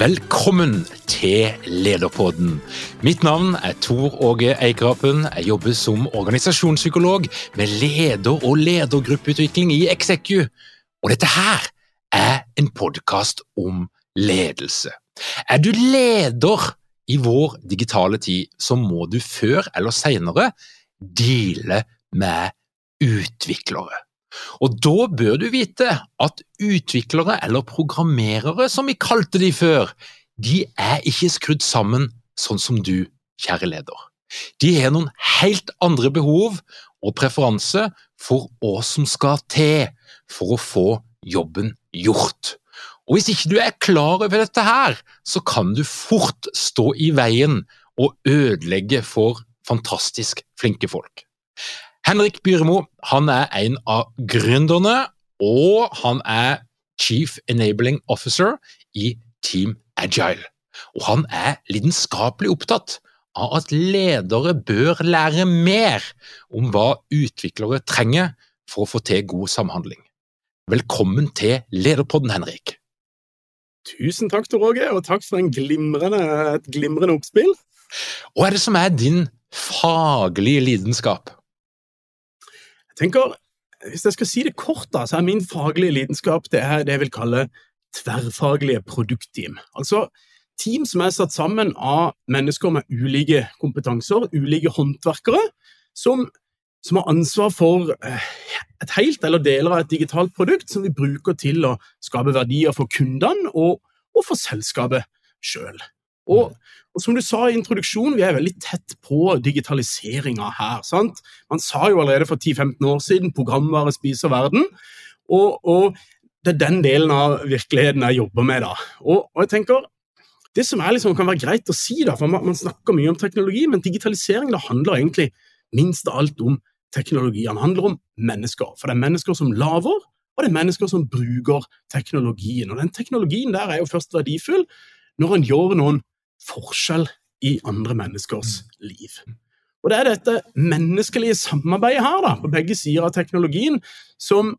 Velkommen til Lederpodden. Mitt navn er Tor Åge Eikrapen. Jeg jobber som organisasjonspsykolog med leder- og ledergruppeutvikling i Execu. Og dette her er en podkast om ledelse. Er du leder i vår digitale tid, så må du før eller senere deale med utviklere. Og da bør du vite at utviklere, eller programmerere som vi kalte de før, de er ikke skrudd sammen sånn som du, kjære leder. De har noen helt andre behov og preferanse for hva som skal til for å få jobben gjort. Og hvis ikke du er klar over dette her, så kan du fort stå i veien og ødelegge for fantastisk flinke folk. Henrik Byremo han er en av gründerne, og han er Chief Enabling Officer i Team Agile. Og han er lidenskapelig opptatt av at ledere bør lære mer om hva utviklere trenger for å få til god samhandling. Velkommen til Lederpodden, Henrik. Tusen takk, Tor Åge, og takk for glimrende, et glimrende oppspill. Hva er det som er din faglige lidenskap? Tenker, Hvis jeg skal si det kort, da, så er min faglige lidenskap det er det jeg vil kalle tverrfaglige produktteam. Altså team som er satt sammen av mennesker med ulike kompetanser, ulike håndverkere, som, som har ansvar for eh, et helt eller deler av et digitalt produkt som vi bruker til å skape verdier for kundene og, og for selskapet sjøl. Og, og, som du sa i introduksjonen, vi er veldig tett på digitaliseringa her. sant? Man sa jo allerede for 10-15 år siden programvare spiser verden. Og, og, det er den delen av virkeligheten jeg jobber med. da. Og, og jeg tenker, Det som liksom, kan være greit å si, da, for man, man snakker mye om teknologi, men digitalisering det handler egentlig minst av alt om teknologi. Den handler om mennesker. For det er mennesker som lager, og det er mennesker som bruker teknologien. Og den teknologien der er jo først verdifull når en gjør noen forskjell i andre menneskers liv. Og Det er dette menneskelige samarbeidet her, da, på begge sider av teknologien, som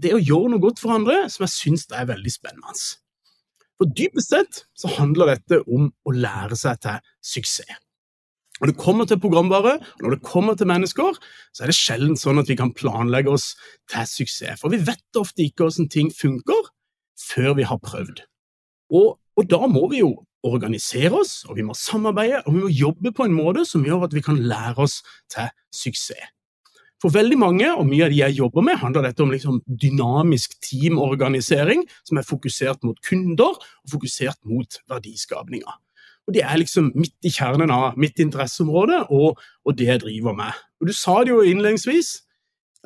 det å gjøre noe godt for andre, som jeg syns er veldig spennende. For Dypest sett så handler dette om å lære seg til suksess. Når det kommer til programvare, og når det kommer til mennesker, så er det sjelden sånn at vi kan planlegge oss til suksess. For vi vet ofte ikke hvordan ting funker før vi har prøvd. Og, og da må vi jo organisere oss, og vi må samarbeide, og vi må jobbe på en måte som gjør at vi kan lære oss til suksess. For veldig mange, og mye av de jeg jobber med, handler dette om liksom dynamisk teamorganisering som er fokusert mot kunder og fokusert mot verdiskapninga. Og Det er liksom midt i kjernen av mitt interesseområde og, og det jeg driver med. Og Du sa det jo innledningsvis,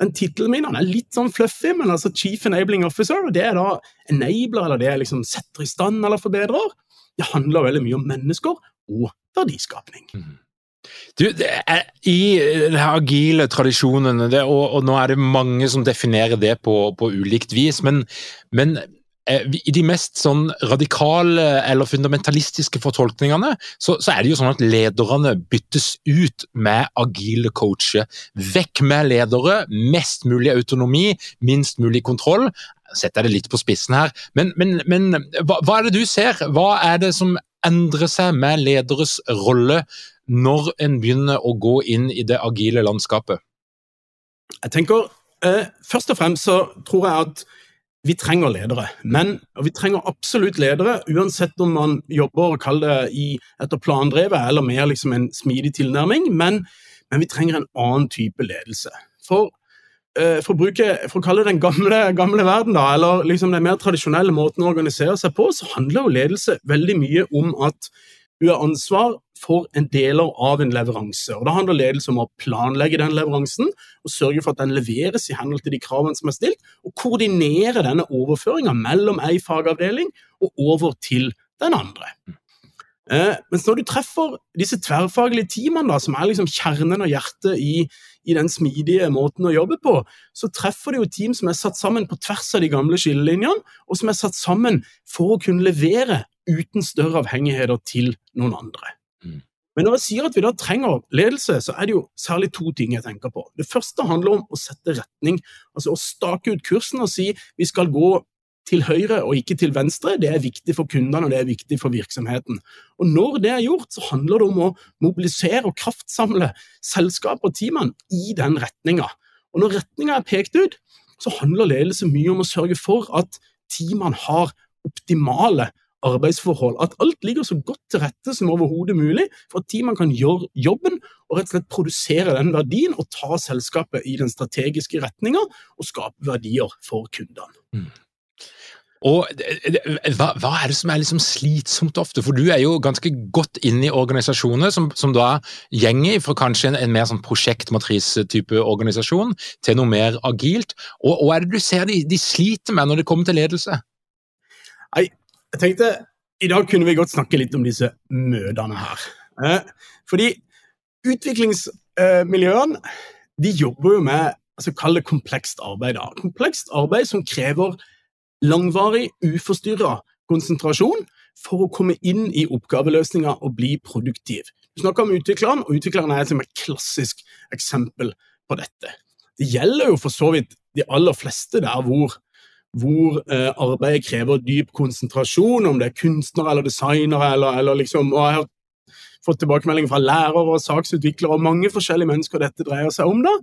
den Tittelen min er litt sånn fluffy, men altså Chief Enabling Officer, og det er da enabler, eller det jeg liksom setter i stand eller forbedrer det handler veldig mye om mennesker og verdiskapning. Mm. Du, er, I den agile tradisjonen, det, og, og, nå er det mange som definerer det på, på ulikt vis, men, men eh, i de mest sånn radikale eller fundamentalistiske fortolkningene, så, så, er det jo sånn at lederne byttes ut med agile coacher. Vekk med ledere, mest mulig autonomi, minst mulig kontroll. Setter jeg det litt på spissen her, men, men, men hva, hva er det du ser? Hva er det som endrer seg med lederes rolle når en begynner å gå inn i det agile landskapet? Jeg tenker, eh, Først og fremst så tror jeg at vi trenger ledere. Men vi trenger absolutt ledere, uansett om man jobber og kaller det i, etter plandrevet eller mer liksom en smidig tilnærming. Men, men, vi trenger en annen type ledelse. For, for, å, bruke, for å kalle det den gamle, gamle verden, da, eller liksom den mer tradisjonelle måten å organisere seg på, så handler jo ledelse veldig mye om at du har ansvar for en deler av en leveranse. og Da handler ledelse om å planlegge den leveransen og sørge for at den leveres i henhold til de kravene som er stilt, og koordinere denne overføringa mellom ei fagavdeling og over til den andre. Eh, mens når du treffer disse tverrfaglige teamene, da, som er liksom kjernen og hjertet i, i, den smidige måten å jobbe på, så treffer det jo team som er satt sammen på tvers av de gamle skillelinjene, og som er satt sammen for å kunne levere uten større avhengigheter til noen andre. Mm. Men når jeg sier at vi da trenger ledelse, så er det jo særlig to ting jeg tenker på. Det første handler om å sette retning, altså å stake ut kursen og si vi skal gå til høyre og ikke til venstre. Det er viktig for kundene og det er viktig for virksomheten. Og Når det er gjort, så handler det om å mobilisere og kraftsamle selskapet og teamene i den retninga. Og når retninga er pekt ut, så handler ledelse mye om å sørge for at teamene har optimale arbeidsforhold. At alt ligger så godt til rette som overhodet mulig for at teamene kan gjøre jobben og rett og slett produsere den verdien og ta selskapet i den strategiske retninga og skape verdier for kundene. Mm. Og hva, hva, er det som er liksom slitsomt ofte? For du er jo ganske godt inne i organisasjoner som, som da gjenger fra kanskje en, en mer sånn prosjektmatrise-type organisasjon til noe mer agilt. Og hva er det du ser de, de sliter med når det kommer til ledelse? Nei, jeg tenkte i dag kunne vi godt snakke litt om disse møtene her. Eh, fordi utviklingsmiljøene de jobber jo med altså kall det komplekst arbeid. da. Komplekst arbeid som krever langvarig, uforstyrra konsentrasjon for å komme inn i oppgaveløsninga og bli produktiv. Du snakker om utvikleren, og utvikleren er et klassisk eksempel på dette. Det gjelder jo for så vidt de aller fleste der hvor hvor eh, arbeidet krever dyp konsentrasjon, om det er kunstnere eller designere eller, eller liksom og Jeg har fått tilbakemeldinger fra lærere og saksutviklere og mange forskjellige mennesker dette dreier seg om, da.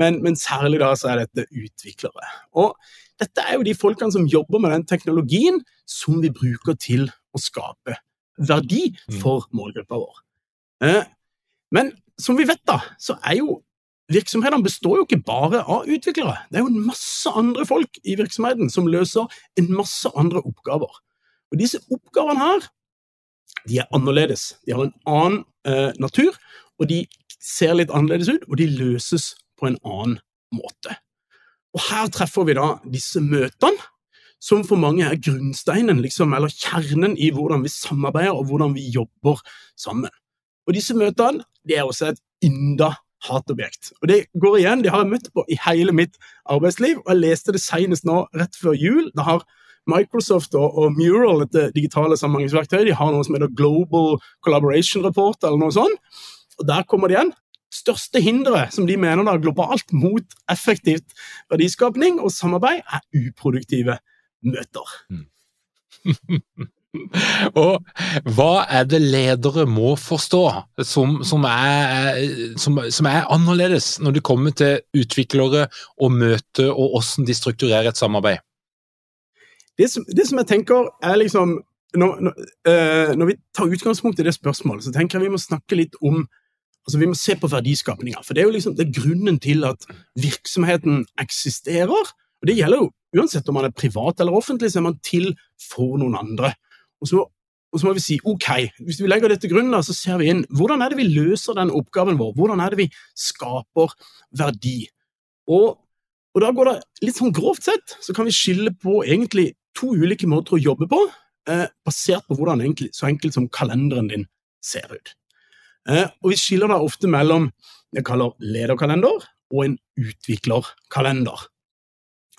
Men, men, særlig da så er dette utviklere. Og dette er jo de folkene som jobber med den teknologien som vi bruker til å skape verdi mm. for målgruppa vår. Eh, men som vi vet, da, så er jo virksomhetene består jo ikke bare av utviklere. Det er jo en masse andre folk i virksomheten som løser en masse andre oppgaver. Og disse oppgavene her, de er annerledes. De har en annen eh, natur, og de ser litt annerledes ut, og de løses på en annen måte. Og her treffer vi da disse møtene, som for mange er grunnsteinen, liksom, eller kjernen i hvordan vi samarbeider og hvordan vi jobber sammen. Og disse møtene det er også et ynda hatobjekt. Og Det går igjen, det har jeg møtt på i hele mitt arbeidsliv, og jeg leste det senest nå rett før jul. Da har Microsoft og, og Mural, dette digitale samhandlingsverktøyet, de har noe som heter Global Collaboration Report, eller noe sånt. Og Der kommer det igjen. Største hinderet som de mener da globalt mot effektivt verdiskapning og samarbeid, er uproduktive møter. Mm. Og hva er det ledere må forstå som, som, er, som, som, er, annerledes når det kommer til utviklere og møte og hvordan de strukturerer et samarbeid? Det som, det som jeg tenker er liksom når, når, uh, når, vi tar utgangspunkt i det spørsmålet, så tenker jeg vi må snakke litt om altså Vi må se på verdiskapninga. For det er jo liksom, det er grunnen til at virksomheten eksisterer. og Det gjelder jo uansett om man er privat eller offentlig, så er man til for noen andre. Og så, og så, må vi si ok, hvis vi legger dette til grunn, så ser vi inn hvordan er det vi løser den oppgaven vår, hvordan er det vi skaper verdi. Og, og da går det litt sånn grovt sett, så kan vi skille på egentlig to ulike måter å jobbe på, eh, basert på hvordan egentlig, så enkelt som kalenderen din ser ut. Eh, og vi skiller da ofte mellom det jeg kaller lederkalender og en utviklerkalender.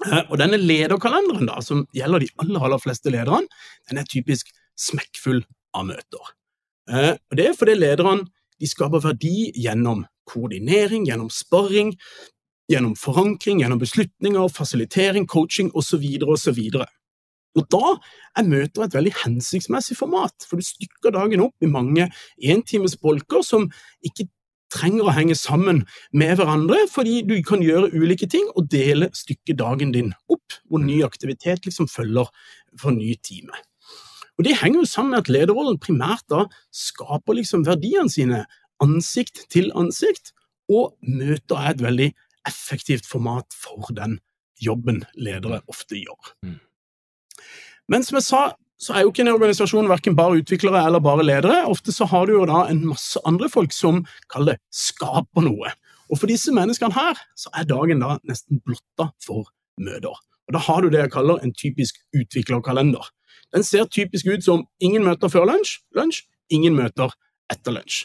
Eh, og denne lederkalenderen, da, som gjelder de aller, aller fleste lederne, den er typisk smekkfull av møter. Eh, og Det er fordi lederne de skaper verdi gjennom koordinering, gjennom sparring, gjennom forankring, gjennom beslutninger, fasilitering, coaching osv. osv. Og Da er møter et veldig hensiktsmessig format, for du stykker dagen opp i mange entimes bolker som ikke trenger å henge sammen med hverandre, fordi du kan gjøre ulike ting og dele stykket dagen din opp, hvor ny aktivitet liksom følger for ny time. Og Det henger jo sammen med at lederrollen primært da skaper liksom verdiene sine ansikt til ansikt, og møter er et veldig effektivt format for den jobben ledere ofte gjør. Men som jeg sa, så er jo ikke en organisasjon verken bare utviklere eller bare ledere. Ofte så har du jo da en masse andre folk som kaller det skaper noe. Og for disse menneskene her, så er dagen da nesten blotta for møter. Og Da har du det jeg kaller en typisk utviklerkalender. Den ser typisk ut som ingen møter før lunsj, lunsj, ingen møter etter lunsj.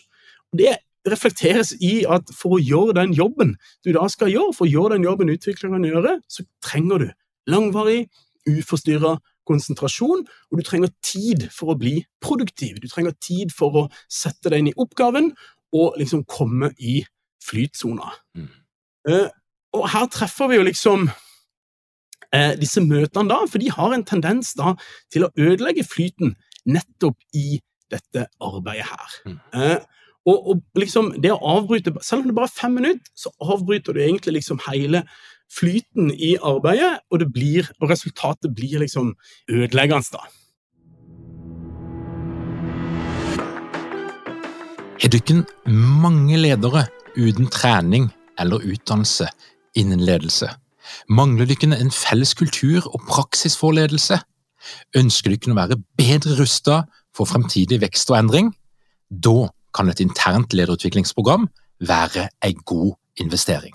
Og Det reflekteres i at for å gjøre den jobben du da skal gjøre, for å gjøre den jobben utvikleren gjøre, så trenger du langvarig, uforstyrra konsentrasjon, og du trenger tid for å bli produktiv. Du trenger tid for å sette deg inn i oppgaven og liksom komme i flytsona. Mm. Uh, og her treffer vi jo liksom uh, disse møtene, da, for de har en tendens da til å ødelegge flyten nettopp i dette arbeidet her. Mm. Uh, og, og, liksom det å avbryte, Selv om det bare er fem minutter, så avbryter du egentlig liksom hele flyten i arbeidet, og, blir, og resultatet blir liksom ødeleggende, da. Har dere mange ledere uten trening eller utdannelse innen ledelse? Mangler dere en felles kultur og praksis for ledelse? Ønsker dere å være bedre rustet for fremtidig vekst og endring? Da kan et internt lederutviklingsprogram være en god investering.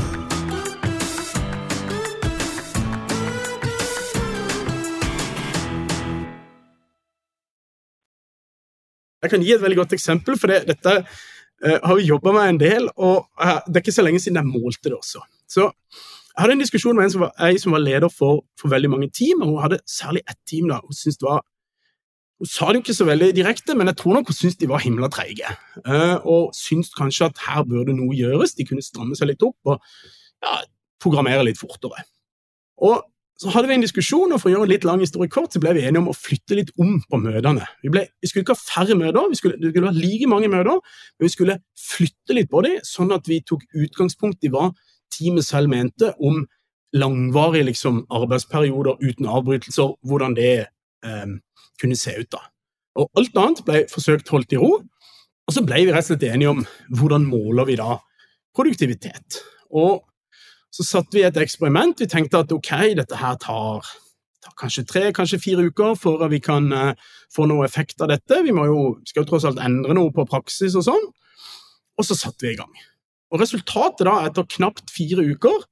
Jeg kan gi et veldig godt eksempel, for det, dette uh, har vi jobba med en del, og uh, det er ikke så lenge siden jeg målte det også. Så Jeg hadde en diskusjon med en som var, jeg som var leder for, for, veldig mange team, og hun hadde særlig ett team da, hun syntes det var hun sa det jo ikke så veldig direkte, men jeg tror nok hun syntes de var himla treige. Uh, og syntes kanskje at her burde noe gjøres, de kunne stramme seg litt opp og ja, programmere litt fortere. Og så hadde vi en diskusjon, og for å gjøre en litt lang historie kort, så ble vi enige om å flytte litt om på møtene. Vi, ble, vi skulle ikke ha færre møter, vi skulle, det skulle ha like mange møter, men vi skulle flytte litt på dem, sånn at vi tok utgangspunkt i hva teamet selv mente om langvarige liksom, arbeidsperioder uten avbrytelser, hvordan det eh, kunne se ut. da. Og Alt annet ble forsøkt holdt i ro, og så ble vi rett og slett enige om hvordan måler vi da produktivitet. Og så satte vi et eksperiment. Vi tenkte at ok, dette her tar, tar kanskje tre, kanskje fire uker for at vi kan uh, få noe effekt av dette. Vi må jo, skal jo tross alt endre noe på praksis og sånn. Og så satte vi i gang. Og Resultatet da, etter knapt fire uker,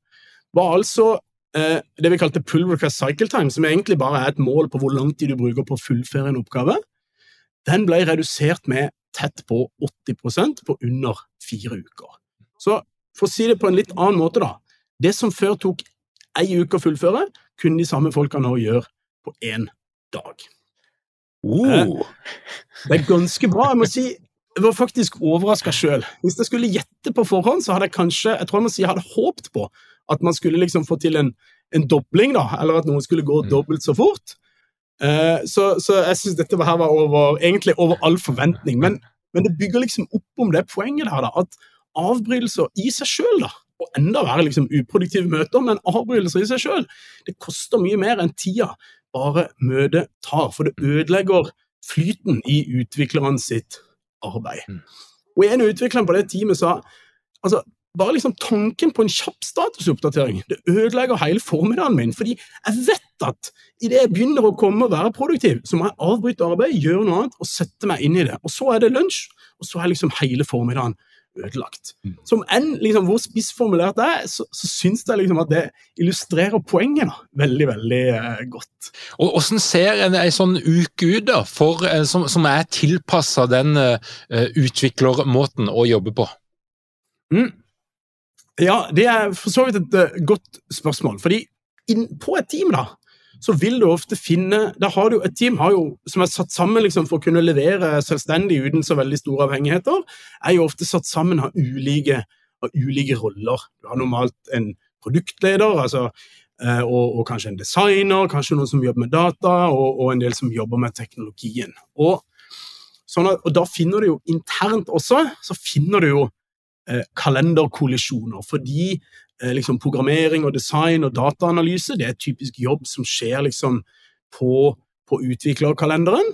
var altså uh, det vi kalte pull request cycle time, som egentlig bare er et mål på hvor lang tid du bruker på å fullføre en oppgave. Den ble redusert med tett på 80% på under fire uker. Så for å si det på en litt annen måte, da. Det som før tok ei uke å fullføre, kunne de samme folka nå gjøre på én dag. Oh. Det er ganske bra. Jeg må si, jeg var faktisk overraska sjøl. Hvis jeg skulle gjette på forhånd, så hadde jeg kanskje jeg tror jeg må si jeg hadde håpet på at man skulle liksom få til en, en dobling, da, eller at noen skulle gå mm. dobbelt så fort. Eh, så, så, jeg syns dette her var over, egentlig over all forventning. Men, men, det bygger liksom opp om det poenget der, da, at avbrytelser i seg sjøl, da, og enda være liksom uproduktive møter, men avbrytelser i seg sjøl. Det koster mye mer enn tida bare møtet tar, for det ødelegger flyten i utviklerne sitt arbeid. Mm. Og En av utviklerne på det teamet sa altså, bare liksom tanken på en kjapp statusoppdatering det ødelegger hele formiddagen min. fordi jeg vet at idet jeg begynner å komme og være produktiv, så må jeg avbryte arbeidet, gjøre noe annet og sette meg inn i det. Og Så er det lunsj, og så er liksom hele formiddagen ødelagt. Som enn liksom, hvor spissformulert det er, så, så syns jeg liksom at det illustrerer poenget veldig, veldig eh, godt. Og Hvordan ser en, en sånn uke ut da, for, eh, som, som er tilpassa den uh, utviklermåten å jobbe på? Mm. Ja, det er for så vidt et uh, godt spørsmål. fordi inn, på et team da, så vil du ofte finne da har du, Et team har jo, som er satt sammen liksom, for å kunne levere selvstendig uten så veldig store avhengigheter, er jo ofte satt sammen av ulike, av ulike roller. Du har normalt en produktleder altså, eh, og, og, kanskje en designer, kanskje noen som jobber med data, og, og en del som jobber med teknologien. Og, sånn at, og da finner du jo internt også så finner du jo eh, kalenderkollisjoner. Fordi liksom programmering og design og dataanalyse. Det er et typisk jobb som skjer liksom på, på utviklerkalenderen.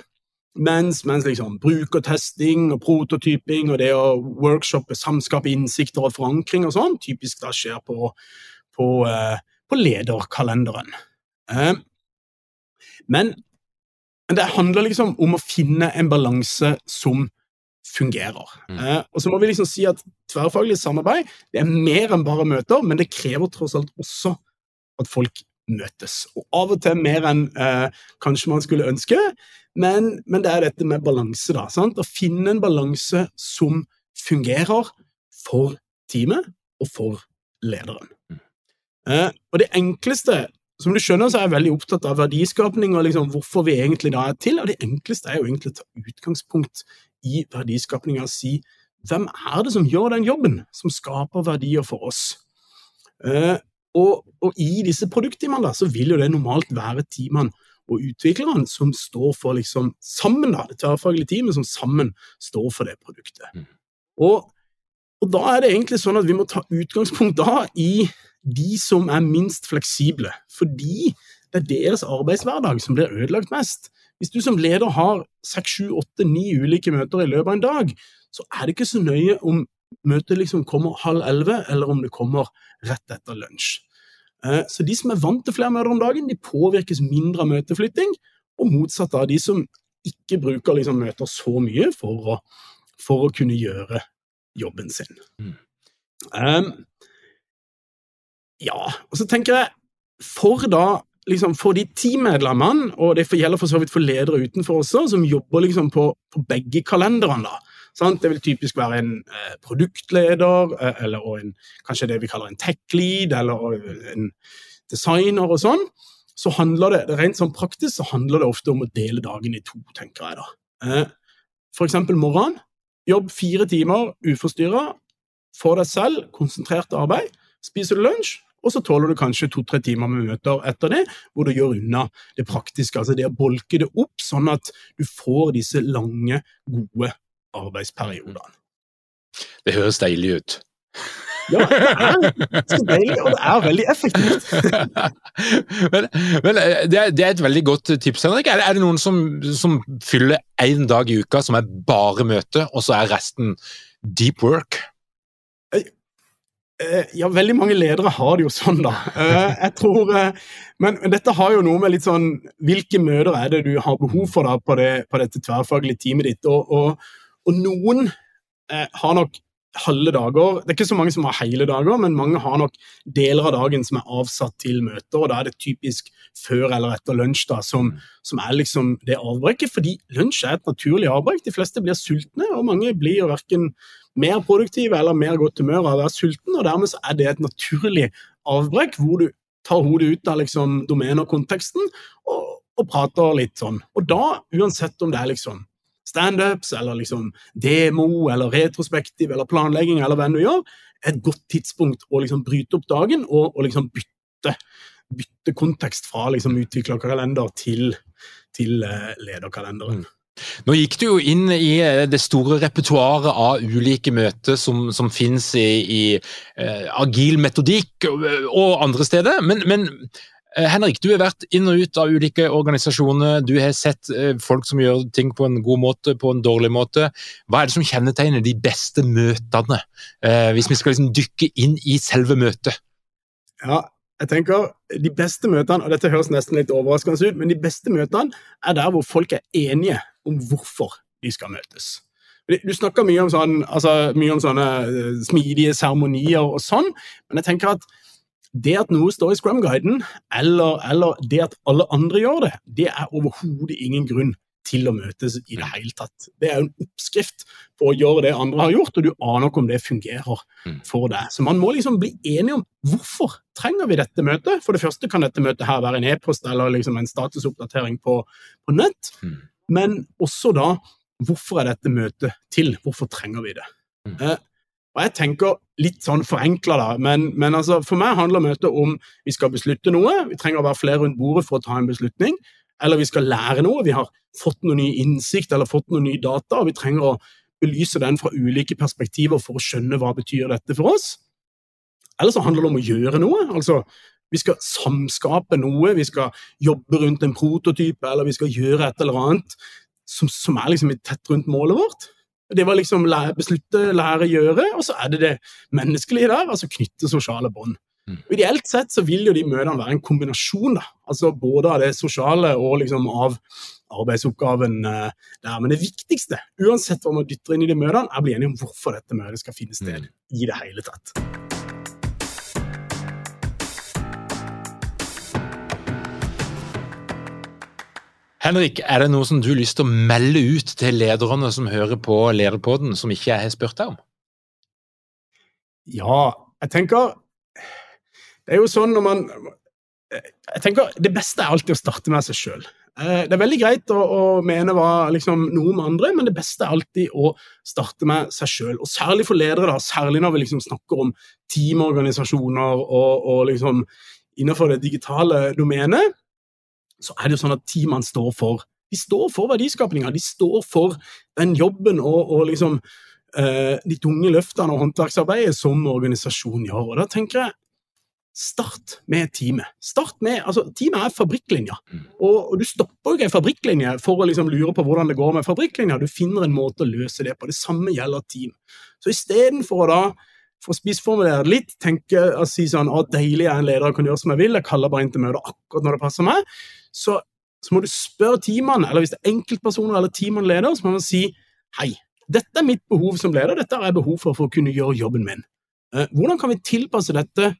Mens, mens liksom brukertesting og prototyping og det å workshoppe, samskape innsikter og forankring og sånn, typisk da skjer på, på, eh, på lederkalenderen. Eh, men det handler liksom om å finne en balanse som fungerer. Mm. Eh, og så må vi liksom si at tverrfaglig samarbeid det er mer enn bare møter, men det krever tross alt også at folk møtes. Og av og til mer enn eh, kanskje man skulle ønske, men, men, det er dette med balanse, da. Sant? Å finne en balanse som fungerer for teamet og for lederen. Mm. Eh, og det enkleste som du skjønner, så er jeg veldig opptatt av verdiskapning og liksom hvorfor vi egentlig da er til. Og det enkleste er jo egentlig å ta utgangspunkt i verdiskapninga si hvem er det som gjør den jobben, som skaper verdier for oss? Eh, og, og, i disse produktteamene så vil jo det normalt være teamene og utviklerne som står for liksom sammen, da, det tverrfaglige teamet som sammen står for det produktet. Mm. Og, og, da er det egentlig sånn at vi må ta utgangspunkt da i de som er minst fleksible, fordi det er deres arbeidshverdag som blir ødelagt mest. Hvis du som leder har seks, sju, åtte, ni ulike møter i løpet av en dag, så er det ikke så nøye om møtet liksom kommer halv elleve, eller om det kommer rett etter lunsj. Eh, så de som er vant til flere møter om dagen, de påvirkes mindre av møteflytting, og motsatt av de som ikke bruker liksom møter så mye for å, for å kunne gjøre jobben sin. Mm. Um, ja, og så tenker jeg, for da liksom for de teammedlemmene, og det gjelder for så vidt for ledere utenfor også, som jobber liksom på, på begge kalenderne. da. Sant? Det vil typisk være en eh, produktleder, eh, eller en, kanskje det vi kaller en tech-lead, eller en designer og sånn. Så handler det rent sånn praktisk så handler det ofte om å dele dagen i to, tenker jeg da. Eh, for eksempel morgenen. Jobb fire timer uforstyrra for deg selv, konsentrert arbeid. Spiser du lunsj, og så tåler du kanskje to-tre timer med møter etter det, hvor du gjør unna det praktiske. Altså det å bolke det opp, sånn at du får disse lange, gode arbeidsperiodene. Det høres deilig ut. Ja, det er så deilig, og det er veldig effektivt. men, men eh, det, er, det, er, et veldig godt tips, Henrik. Er det, er det noen som, som fyller én dag i uka som er bare møte, og så er resten deep work? Eh, ja, veldig mange ledere har det jo sånn, da. Eh, jeg tror, eh, men, dette har jo noe med litt sånn Hvilke møter er det du har behov for da på, det, på dette tverrfaglige teamet ditt? Og, og, og noen eh, har nok halve dager. Det er ikke så mange som har hele dager, men mange har nok deler av dagen som er avsatt til møter. og Da er det typisk før eller etter lunsj da, som, som er liksom det avbrekket. Fordi lunsj er et naturlig avbrekk. De fleste blir sultne, og mange blir verken mer produktive eller mer godt humør av å være sulten. og Dermed så er det et naturlig avbrekk hvor du tar hodet ut av liksom domenekonteksten og, og prater litt sånn. Og da, uansett om det er liksom standups eller liksom demo eller retrospektiv eller planlegging eller hva du gjør, er et godt tidspunkt å liksom bryte opp dagen og, og liksom bytte, bytte, kontekst fra liksom utviklerkalender til, til uh, lederkalenderen. Nå gikk du jo inn i eh, det store repertoaret av ulike møter som, som finnes i, i uh, agil metodikk og, andre steder, men, men Eh, Henrik, du har vært inn og ut av ulike organisasjoner. Du har sett eh, folk som gjør ting på en god måte, på en dårlig måte. Hva er det som kjennetegner de beste møtene, eh, hvis vi skal liksom dykke inn i selve møtet? Ja, jeg tenker De beste møtene, og dette høres nesten litt overraskende ut, men de beste møtene er der hvor folk er enige om hvorfor de skal møtes. Du snakker mye om, sånn, altså, mye om sånne eh, smidige seremonier og sånn, men jeg tenker at det at noe står i Scrum-guiden, eller, eller, det at alle andre gjør det, det er overhodet ingen grunn til å møtes i det hele tatt. Det er jo en oppskrift på å gjøre det andre har gjort, og du aner ikke om det fungerer Mm. for deg. Så man må liksom bli enige om hvorfor trenger vi dette møtet. For det første kan dette møtet her være en e-post eller liksom en statusoppdatering på, på nett, Mm. men også da hvorfor er dette møtet til? Hvorfor trenger vi det? Mm. Eh, og jeg tenker litt sånn forenkla, da, men, men altså, for meg handler møtet om vi skal beslutte noe, vi trenger å være flere rundt bordet for å ta en beslutning, eller vi skal lære noe, vi har fått noe ny innsikt eller fått noe ny data, og vi trenger å belyse den fra ulike perspektiver for å skjønne hva betyr dette for oss. Eller så handler det om å gjøre noe. altså vi skal samskape noe, vi skal jobbe rundt en prototype, eller vi skal gjøre et eller annet som, som er liksom tett rundt målet vårt. Det var liksom lære, beslutte, lære, gjøre, og så er det det menneskelige der, altså knytte sosiale bånd. Mm. Ideelt sett så vil jo de møtene være en kombinasjon, da. altså både av det sosiale og liksom av arbeidsoppgaven eh, der. Men det viktigste, uansett hva man dytter inn i de møtene, er å bli enige om hvorfor dette møtet skal finne sted Mm. i det hele tatt. Henrik, er det noe som du har lyst til å melde ut til lederne som hører på Lederpodden, som ikke jeg har spurt deg om? Ja, jeg tenker Det er jo sånn når man Jeg tenker Det beste er alltid å starte med seg sjøl. Det er veldig greit å, å mene hva, liksom, noe om andre, men det beste er alltid å starte med seg sjøl. Og særlig for ledere, da, særlig når vi liksom snakker om teamorganisasjoner og, og liksom innenfor det digitale domenet, så er det jo sånn at teamene står for de står for verdiskapinga, de står for den jobben og, og liksom eh, de tunge løftene og håndverksarbeidet som organisasjonen gjør. Og da tenker jeg Start med teamet. Start med, altså Teamet er fabrikklinja, Mm. og, og du stopper jo ikke en fabrikklinje for å liksom lure på hvordan det går med fabrikklinja. Du finner en måte å løse det på. Det samme gjelder team. Så istedenfor å da for å spissformulere litt, tenke og si sånn at deilig er en leder og kan gjøre som jeg vil, jeg kaller bare inn til møter akkurat når det passer meg, så, så må du spørre teamene, eller hvis det er enkeltpersoner eller teamene leder, så må man si hei, dette er mitt behov som leder, dette har jeg behov for for å kunne gjøre jobben min. Eh, hvordan kan vi tilpasse dette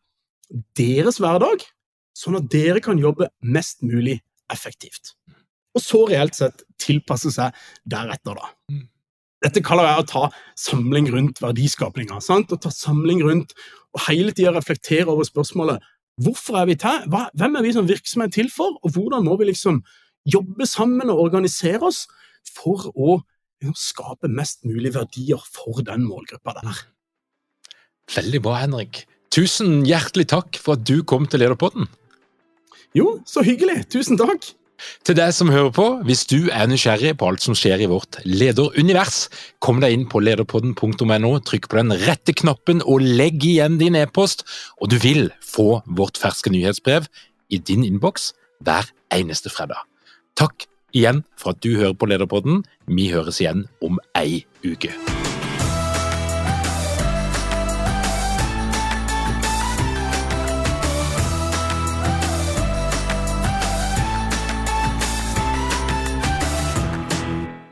deres hverdag, sånn at dere kan jobbe mest mulig effektivt? Og så reelt sett tilpasse seg deretter, da. Mm. Dette kaller jeg å ta samling rundt verdiskapinga. sant? Å ta samling rundt og hele tida reflektere over spørsmålet hvorfor er vi til? Hva, hvem er vi som virksomhet til for? Og hvordan må vi liksom jobbe sammen og organisere oss for å liksom, skape mest mulig verdier for den målgruppa der? Veldig bra, Henrik. Tusen hjertelig takk for at du kom til Lederpodden. Jo, så hyggelig. Tusen takk. Til deg som hører på, hvis du er nysgjerrig på alt som skjer i vårt lederunivers, kom deg inn på lederpodden.no, trykk på den rette knappen og legg igjen din e-post, og du vil få vårt ferske nyhetsbrev i din innboks hver eneste fredag. Takk igjen for at du hører på Lederpodden. Vi høres igjen om ei uke.